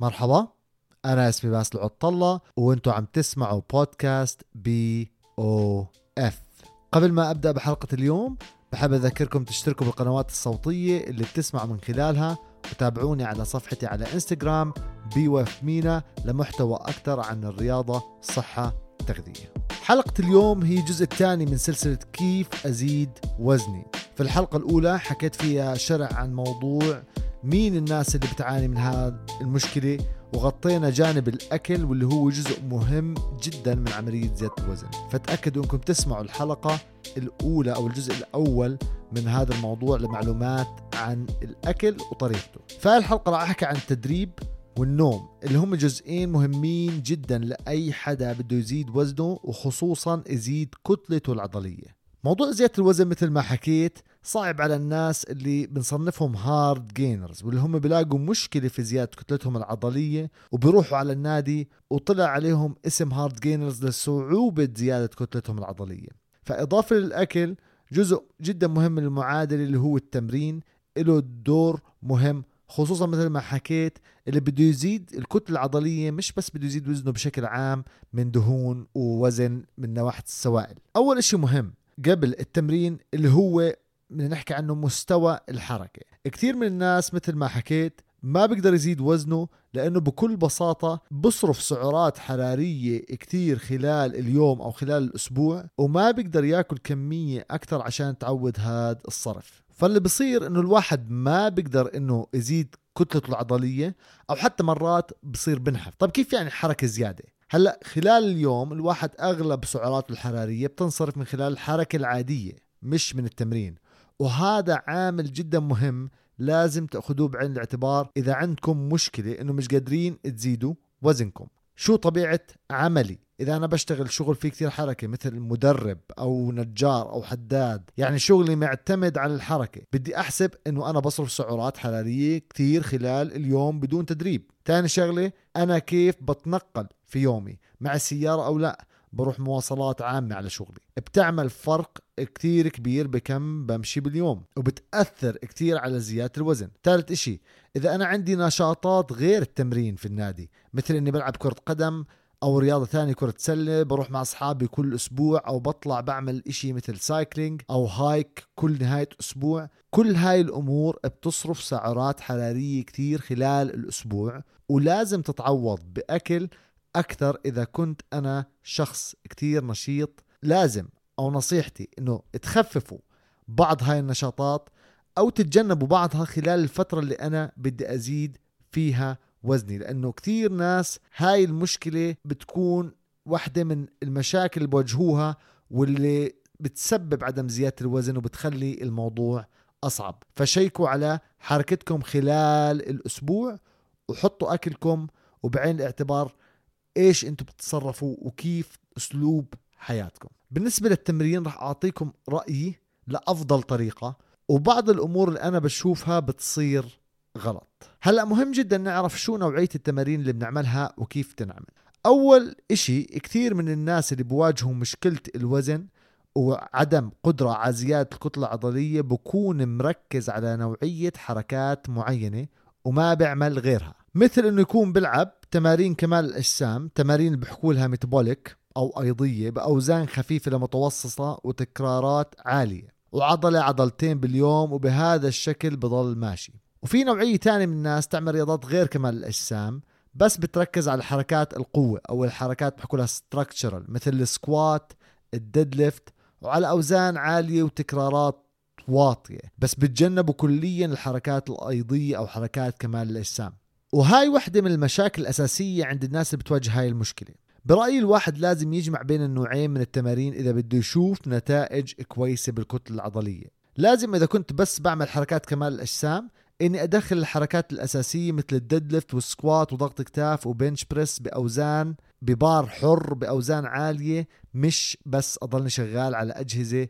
مرحبا. أنا اسمي باسل عطلة وأنتم عم تسمعوا بودكاست BOF. قبل ما أبدأ بحلقة اليوم بحب أذكركم تشتركوا بالقنوات الصوتية اللي بتسمعوا من خلالها وتابعوني على صفحتي على إنستغرام BOF MENA لمحتوى أكثر عن الرياضة الصحة التغذية حلقة اليوم هي الجزء الثاني من سلسلة كيف أزيد وزني. في الحلقة الأولى حكيت فيها شرح عن موضوع مين الناس اللي بتعاني من هذه المشكلة؟ وغطينا جانب الأكل واللي هو جزء مهم جدا من عملية زيادة الوزن. فتأكدوا أنكم تسمعوا الحلقة الأولى أو الجزء الأول من هذا الموضوع لمعلومات عن الأكل وطريقته. فالحلقة راح أحكي عن التدريب والنوم اللي هم جزئين مهمين جدا لأي حدا بده يزيد وزنه وخصوصا يزيد كتلته العضلية. موضوع زيادة الوزن مثل ما حكيت صعب على الناس اللي بنصنفهم hard gainers واللي هم بيلاقوا مشكلة في زيادة كتلتهم العضلية وبيروحوا على النادي وطلع عليهم اسم hard gainers لصعوبة زيادة كتلتهم العضلية. فإضافة للأكل جزء جدا مهم من المعادلة اللي هو التمرين له دور مهم خصوصا مثل ما حكيت اللي بده يزيد الكتلة العضلية مش بس بده يزيد وزنه بشكل عام من دهون ووزن من نواحي السوائل. أول إشي مهم قبل التمرين اللي هو بدنا نحكي عنه مستوى الحركة. كثير من الناس مثل ما حكيت ما بيقدر يزيد وزنه لأنه بكل بساطة بصرف سعرات حرارية كتير خلال اليوم أو خلال الأسبوع وما بيقدر يأكل كمية أكثر عشان تعود هذا الصرف. فاللي بصير إنه الواحد ما بيقدر إنه يزيد كتلته العضلية أو حتى مرات بصير بنحف. طيب كيف يعني حركة زيادة؟ هلأ خلال اليوم الواحد أغلب سعراته الحرارية بتنصرف من خلال الحركة العادية مش من التمرين. وهذا عامل جدا مهم لازم تأخذوه بعين الاعتبار إذا عندكم مشكلة إنه مش قادرين تزيدوا وزنكم. شو طبيعة عملي؟ إذا أنا بشتغل شغل فيه كثير حركة مثل مدرب أو نجار أو حداد يعني شغلي معتمد على الحركة. بدي أحسب إنه أنا بصرف سعرات حرارية كثير خلال اليوم بدون تدريب. ثاني شغلة أنا كيف بتنقل في يومي مع السيارة أو لا؟ بروح مواصلات عامة على شغلي. بتعمل فرق كتير كبير بكم بمشي باليوم وبتأثر كتير على زيادة الوزن. ثالث إشي إذا أنا عندي نشاطات غير التمرين في النادي مثل إني بلعب كرة قدم أو رياضة ثانية كرة سلة بروح مع أصحابي كل أسبوع أو بطلع بعمل إشي مثل cycling أو hike كل نهاية أسبوع. كل هاي الأمور بتصرف سعرات حرارية كتير خلال الأسبوع ولازم تتعوض بأكل أكثر إذا كنت أنا شخص كتير نشيط لازم أو نصيحتي إنه تخففوا بعض هاي النشاطات أو تتجنبوا بعضها خلال الفترة اللي أنا بدي أزيد فيها وزني لأنه كثير ناس هاي المشكلة بتكون واحدة من المشاكل اللي بواجهوها واللي بتسبب عدم زيادة الوزن وبتخلي الموضوع أصعب. فشيكوا على حركتكم خلال الأسبوع وحطوا أكلكم وبعين الاعتبار إيش أنتم بتتصرفوا وكيف أسلوب حياتكم. بالنسبة للتمرين راح أعطيكم رأيي لأفضل طريقة وبعض الأمور اللي أنا بشوفها بتصير غلط. هلأ مهم جدا نعرف شو نوعية التمارين اللي بنعملها وكيف تنعمل. أول إشي كثير من الناس اللي بواجهوا مشكلة الوزن وعدم قدرة على زيادة الكتلة العضلية بكون مركز على نوعية حركات معينة وما بيعمل غيرها. مثل إنه يكون بلعب تمارين كمال الأجسام تمارين بحكوا لها metabolic أو أيضية بأوزان خفيفة لمتوسطة وتكرارات عالية. وعضلة عضلتين باليوم وبهذا الشكل بضل ماشي. وفي نوعية تانية من الناس تعمل رياضات غير كمال الأجسام بس بتركز على حركات القوة أو الحركات بحكوا لها structural مثل ال squat ال deadlift وعلى أوزان عالية وتكرارات واطية. بس بتجنبوا كليا الحركات الأيضية أو حركات كمال الأجسام. وهاي وحدة من المشاكل الأساسية عند الناس اللي بتواجه هاي المشكلة. برأيي الواحد لازم يجمع بين النوعين من التمارين إذا بده يشوف نتائج كويسة بالكتلة العضلية. لازم إذا كنت بس بعمل حركات كمال الأجسام إني أدخل الحركات الأساسية مثل ال deadlift وال squat وضغط كتاف و bench press بأوزان ببار حر بأوزان عالية مش بس أضلني شغال على أجهزة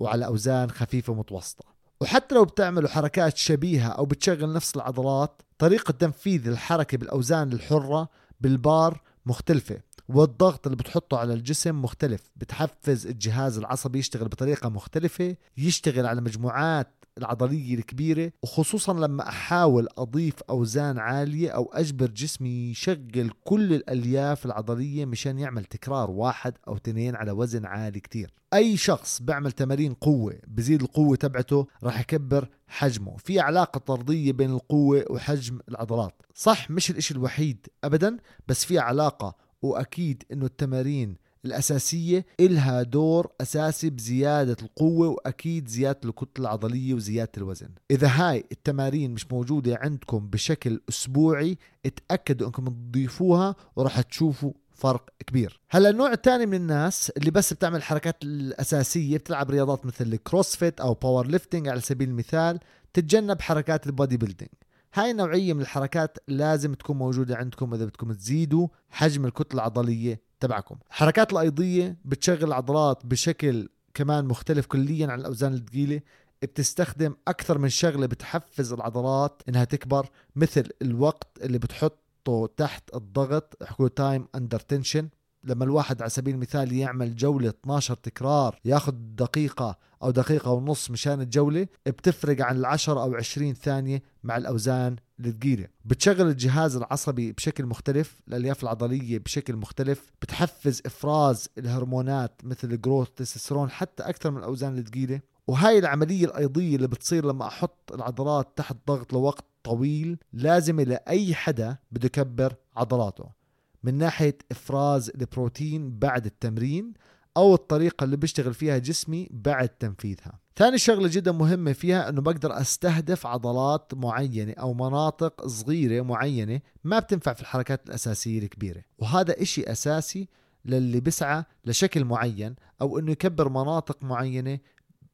وعلى أوزان خفيفة متوسطه وحتى لو بتعملوا حركات شبيهة أو بتشغل نفس العضلات طريقة تنفيذ الحركة بالأوزان الحرة بالبار مختلفة والضغط اللي بتحطه على الجسم مختلف. بتحفز الجهاز العصبي يشتغل بطريقة مختلفة يشتغل على مجموعات العضلية الكبيرة. وخصوصا لما أحاول أضيف أوزان عالية أو أجبر جسمي يشغل كل الألياف العضلية مشان يعمل تكرار واحد أو اثنين على وزن عالي كتير. أي شخص بيعمل تمارين قوة بزيد القوة تبعته راح يكبر حجمه. في علاقة طردية بين القوة وحجم العضلات. صح مش الإشي الوحيد أبدا بس في علاقة وأكيد أنه التمارين الأساسية إلها دور أساسي بزيادة القوة وأكيد زيادة الكتلة العضلية وزيادة الوزن. إذا هاي التمارين مش موجودة عندكم بشكل أسبوعي اتأكدوا أنكم تضيفوها وراح تشوفوا فرق كبير. هلا النوع الثاني من الناس اللي بس بتعمل الحركات الأساسية بتلعب رياضات مثل ال CrossFit أو powerlifting على سبيل المثال تتجنب حركات ال bodybuilding هاي النوعية من الحركات لازم تكون موجودة عندكم إذا بدكم تزيدوا حجم الكتلة العضلية تبعكم. الحركات الأيضية بتشغل العضلات بشكل كمان مختلف كليا عن الأوزان الثقيلة بتستخدم أكثر من شغلة بتحفز العضلات إنها تكبر مثل الوقت اللي بتحطه تحت الضغط. حكوا time under tension لما الواحد على سبيل المثال يعمل جولة 12 تكرار ياخذ دقيقة أو دقيقة ونص مشان الجولة بتفرق عن العشر أو 20 ثانية مع الأوزان الثقيلة بتشغل الجهاز العصبي بشكل مختلف الألياف العضلية بشكل مختلف. بتحفز إفراز الهرمونات مثل ال growth تستوستيرون حتى أكثر من الأوزان الثقيلة وهاي العملية الأيضية اللي بتصير لما أحط العضلات تحت ضغط لوقت طويل لازمة لأي حدا بده يكبر عضلاته. من ناحية إفراز البروتين بعد التمرين أو الطريقة اللي بيشتغل فيها جسمي بعد تنفيذها. ثاني شغلة جدا مهمة فيها أنه بقدر أستهدف عضلات معينة أو مناطق صغيرة معينة ما بتنفع في الحركات الأساسية الكبيرة. وهذا إشي أساسي للي بسعى لشكل معين أو أنه يكبر مناطق معينة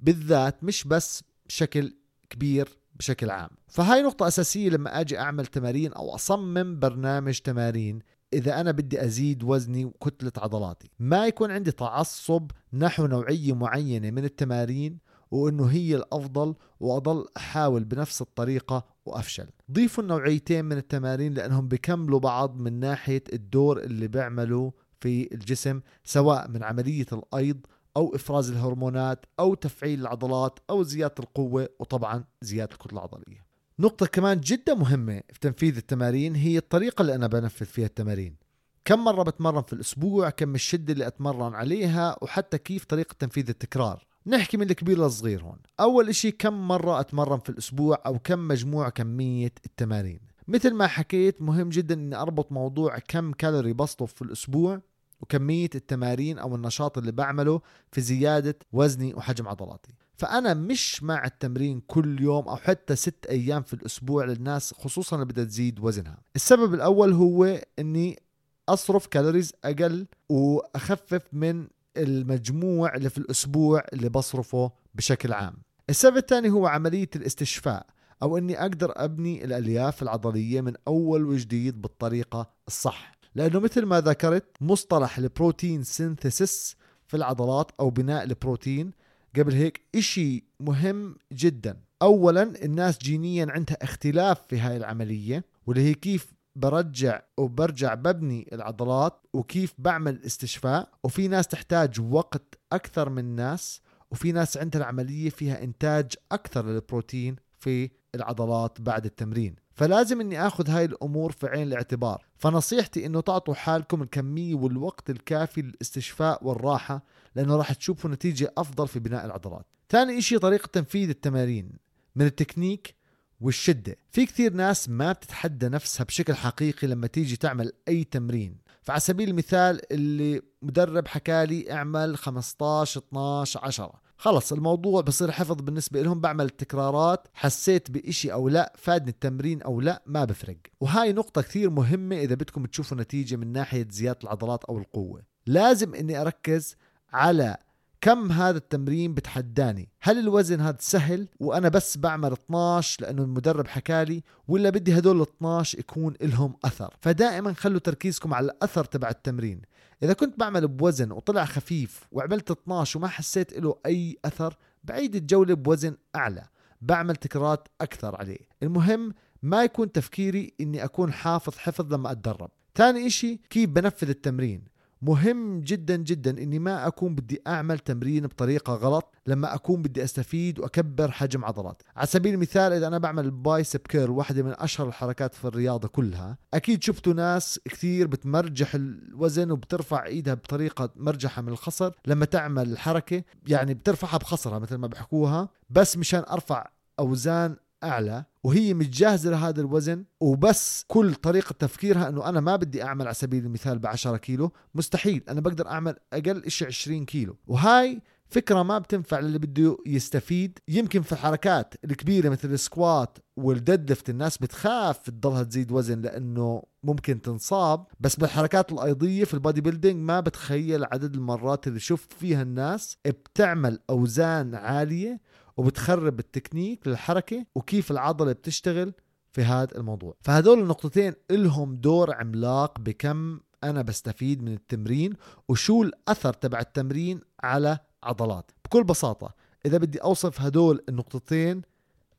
بالذات مش بس بشكل كبير بشكل عام. فهاي نقطة أساسية لما أجي أعمل تمارين أو أصمم برنامج تمارين إذا أنا بدي أزيد وزني وكتلة عضلاتي ما يكون عندي تعصب نحو نوعية معينة من التمارين وإنه هي الأفضل وأضل أحاول بنفس الطريقة وأفشل. ضيفوا النوعيتين من التمارين لأنهم بكملوا بعض من ناحية الدور اللي بيعملوا في الجسم سواء من عملية الأيض أو إفراز الهرمونات أو تفعيل العضلات أو زيادة القوة وطبعا زيادة الكتلة العضلية. نقطة كمان جدا مهمة في تنفيذ التمارين هي الطريقة اللي أنا بنفذ فيها التمارين. كم مرة بتمرن في الأسبوع؟ كم الشدة اللي أتمرن عليها؟ وحتى كيف طريقة تنفيذ التكرار؟ نحكي من الكبير للصغير هون. أول إشي كم مرة أتمرن في الأسبوع أو كم مجموع كمية التمارين؟ مثل ما حكيت مهم جدا أني أربط موضوع كم كالوري بصرف في الأسبوع وكمية التمارين أو النشاط اللي بعمله في زيادة وزني وحجم عضلاتي. فأنا مش مع التمرين كل يوم أو حتى ست أيام في الأسبوع للناس خصوصا اللي بدها تزيد وزنها. السبب الأول هو أني أصرف كالوريز أقل وأخفف من المجموع اللي في الأسبوع اللي بصرفه بشكل عام. السبب الثاني هو عملية الاستشفاء أو أني أقدر أبني الألياف العضلية من أول وجديد بالطريقة الصح. لأنه مثل ما ذكرت مصطلح البروتين سينثيسيس في العضلات أو بناء البروتين. قبل هيك إشي مهم جدا. أولا الناس جينيا عندها اختلاف في هاي العملية واللي هي كيف برجع وبرجع ببني العضلات وكيف بعمل استشفاء. وفي ناس تحتاج وقت أكثر من ناس وفي ناس عندها العملية فيها إنتاج أكثر للبروتين في العضلات بعد التمرين. فلازم إني آخذ هاي الأمور في عين الاعتبار. فنصيحتي إنه تعطوا حالكم الكمية والوقت الكافي للاستشفاء والراحة لأنه راح تشوفوا نتيجة أفضل في بناء العضلات. ثاني إشي طريقة تنفيذ التمارين من التكنيك والشدة. في كثير ناس ما بتتحدى نفسها بشكل حقيقي لما تيجي تعمل أي تمرين. فعلى سبيل المثال اللي مدرب حكالي اعمل 15 12 10 خلص الموضوع بصير حفظ بالنسبة لهم بعمل التكرارات حسيت بإشي أو لا فادني التمرين أو لا ما بفرق. وهاي نقطة كثير مهمة إذا بدكم تشوفوا نتيجة من ناحية زيادة العضلات أو القوة. لازم إني أركز على كم هذا التمرين بتحداني؟ هل الوزن هذا سهل وأنا بس بعمل 12 لأنه المدرب حكالي ولا بدي هدول ال 12 يكون لهم أثر؟ فدائما خلوا تركيزكم على الأثر تبع التمرين. إذا كنت بعمل بوزن وطلع خفيف وعملت 12 وما حسيت له أي أثر بعيد الجولة بوزن أعلى. بعمل تكرارات أكثر عليه. المهم ما يكون تفكيري إني أكون حافظ حفظ لما أتدرب. ثاني إشي كيف بنفذ التمرين؟ مهم جدا جدا إني ما أكون بدي أعمل تمرين بطريقة غلط لما أكون بدي أستفيد وأكبر حجم عضلات. على سبيل المثال إذا أنا بعمل بايسب كير واحدة من أشهر الحركات في الرياضة كلها أكيد شفتوا ناس كثير بتمرجح الوزن وبترفع إيدها بطريقة مرجحة من الخصر لما تعمل الحركه يعني بترفعها بخصرها مثل ما بحكوها بس مشان أرفع أوزان أعلى وهي مش جاهزه لهذا الوزن وبس كل طريقة تفكيرها إنه أنا ما بدي أعمل على سبيل المثال ب 10 كيلو مستحيل. أنا بقدر أعمل أقل شيء 20 كيلو. وهاي فكرة ما بتنفع للي بده يستفيد. يمكن في الحركات الكبيرة مثل ال squat وال deadlift الناس بتخاف تضلها تزيد وزن لأنه ممكن تنصاب. بس بالحركات الأيضية في ال bodybuilding ما بتخيل عدد المرات اللي شفت فيها الناس بتعمل أوزان عالية وبتخرب التكنيك للحركة وكيف العضلة بتشتغل في هذا الموضوع. فهدول النقطتين إلهم دور عملاق بكم أنا بستفيد من التمرين وشو الأثر تبع التمرين على عضلات. بكل بساطة إذا بدي أوصف هدول النقطتين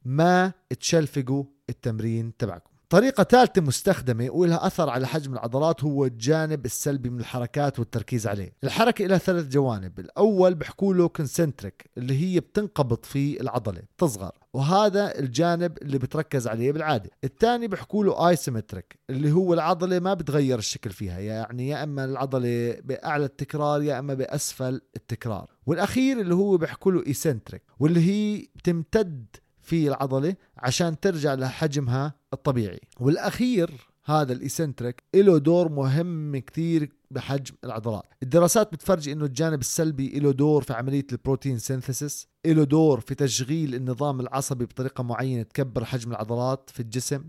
ما تشلفقوا التمرين تبعكم. طريقة ثالثة مستخدمة ولها أثر على حجم العضلات هو الجانب السلبي من الحركات والتركيز عليه. الحركة لها ثلاث جوانب. الأول بحكوا له concentric اللي هي بتنقبض في العضلة تصغر وهذا الجانب اللي بتركز عليه بالعادة. الثاني بحكوا له isometric اللي هو العضلة ما بتغير الشكل فيها يعني يا إما العضلة بأعلى التكرار يا إما بأسفل التكرار. والأخير اللي هو بحكوا له eccentric واللي هي بتمتد في العضلة عشان ترجع لحجمها الطبيعي. والأخير هذا ال eccentric له دور مهم كثير بحجم العضلات. الدراسات بتفرجي إنه الجانب السلبي له دور في عملية ال protein synthesis له دور في تشغيل النظام العصبي بطريقة معينة تكبر حجم العضلات في الجسم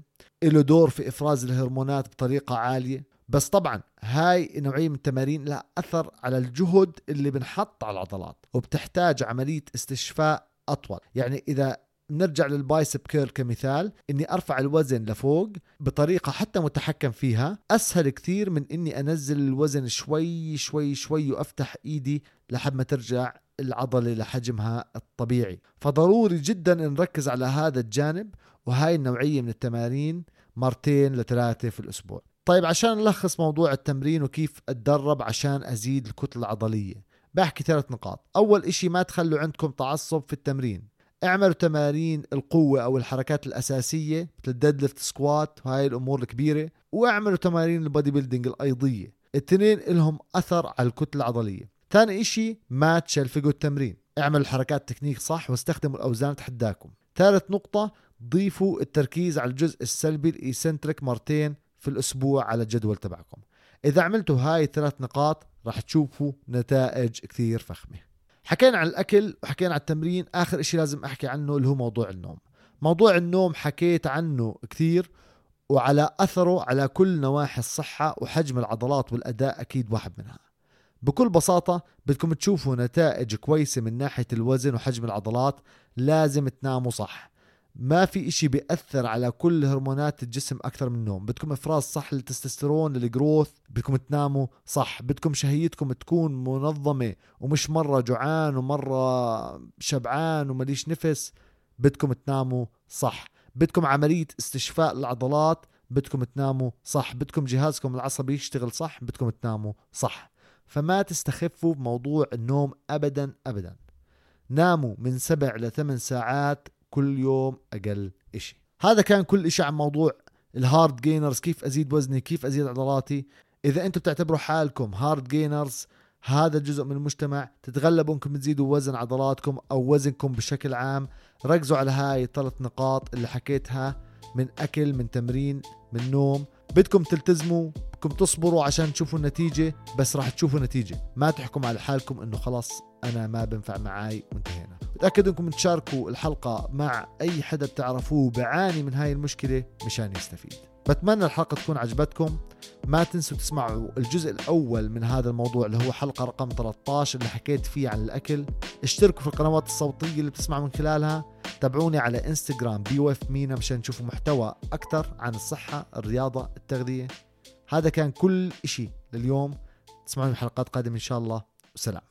له دور في إفراز الهرمونات بطريقة عالية. بس طبعا هاي نوعية من التمارين لها أثر على الجهد اللي بنحط على العضلات وبتحتاج عملية استشفاء أطول. يعني إذا نرجع للبايسب كير كمثال إني أرفع الوزن لفوق بطريقة حتى متحكم فيها. أسهل كثير من إني أنزل الوزن شوي شوي شوي وأفتح إيدي لحد ما ترجع العضلة لحجمها الطبيعي. فضروري جدا نركز على هذا الجانب وهاي النوعية من التمارين مرتين لثلاثة في الأسبوع. طيب عشان نلخص موضوع التمرين وكيف أتدرب عشان أزيد الكتلة العضلية بحكي ثلاث نقاط. أول إشي ما تخلوا عندكم تعصب في التمرين. اعملوا تمارين القوة أو الحركات الأساسية مثل ال deadlift squat وهاي الأمور الكبيرة واعملوا تمارين ال bodybuilding أيضا. الاثنين لهم أثر على الكتلة العضلية. ثاني إشي ما تشلفقوا التمرين. اعملوا الحركات تكنيك صح واستخدموا الأوزان تحداكم. ثالث نقطة ضيفوا التركيز على الجزء السلبي ال eccentric مرتين في الأسبوع على الجدول تبعكم. إذا عملتوا هاي الثلاث نقاط راح تشوفوا نتائج كثير فخمة. حكينا عن الأكل وحكينا عن التمرين آخر إشي لازم أحكي عنه اللي هو موضوع النوم. موضوع النوم حكيت عنه كثير وعلى أثره على كل نواحي الصحة وحجم العضلات والأداء أكيد واحد منها. بكل بساطة بدكم تشوفوا نتائج كويسة من ناحية الوزن وحجم العضلات لازم تناموا صح. ما في إشي بيأثر على كل هرمونات الجسم أكثر من النوم. بدكم إفراز صح للتستوستيرون للجروث بدكم تناموا صح. بدكم شهيتكم تكون منظمة ومش مرة جوعان ومرة شبعان ومليش نفس بدكم تناموا صح. بدكم عملية استشفاء العضلات بدكم تناموا صح. بدكم جهازكم العصبي يشتغل صح بدكم تناموا صح. فما تستخفوا بموضوع النوم ابدا ابدا. ناموا من سبع لثمان ساعات كل يوم أقل إشي. هذا كان كل إشي عن موضوع ال hard gainers كيف أزيد وزني كيف أزيد عضلاتي. إذا أنتم بتعتبروا حالكم hard gainers هذا الجزء من المجتمع. تتغلبوا أنكم تزيدوا وزن عضلاتكم أو وزنكم بشكل عام. ركزوا على هاي الثلاث نقاط اللي حكيتها من أكل من تمرين من نوم. بدكم تلتزموا بدكم تصبروا عشان تشوفوا النتيجة بس راح تشوفوا نتيجة. ما تحكم على حالكم إنه خلاص أنا ما بنفع معاي وانتهينا. بتأكد إنكم تشاركوا الحلقة مع أي حدا بتعرفوه بعاني من هاي المشكلة مشان يستفيد. بتمنى الحلقة تكون عجبتكم. ما تنسوا تسمعوا الجزء الأول من هذا الموضوع اللي هو حلقة رقم 13 اللي حكيت فيه عن الأكل. اشتركوا في القنوات الصوتية اللي بتسمعوا من خلالها. تابعوني على إنستغرام بي وف مينا مشان تشوفوا محتوى أكثر عن الصحة الرياضة التغذية. هذا كان كل إشي لليوم. تسمعوني بحلقات قادمة إن شاء الله. وسلام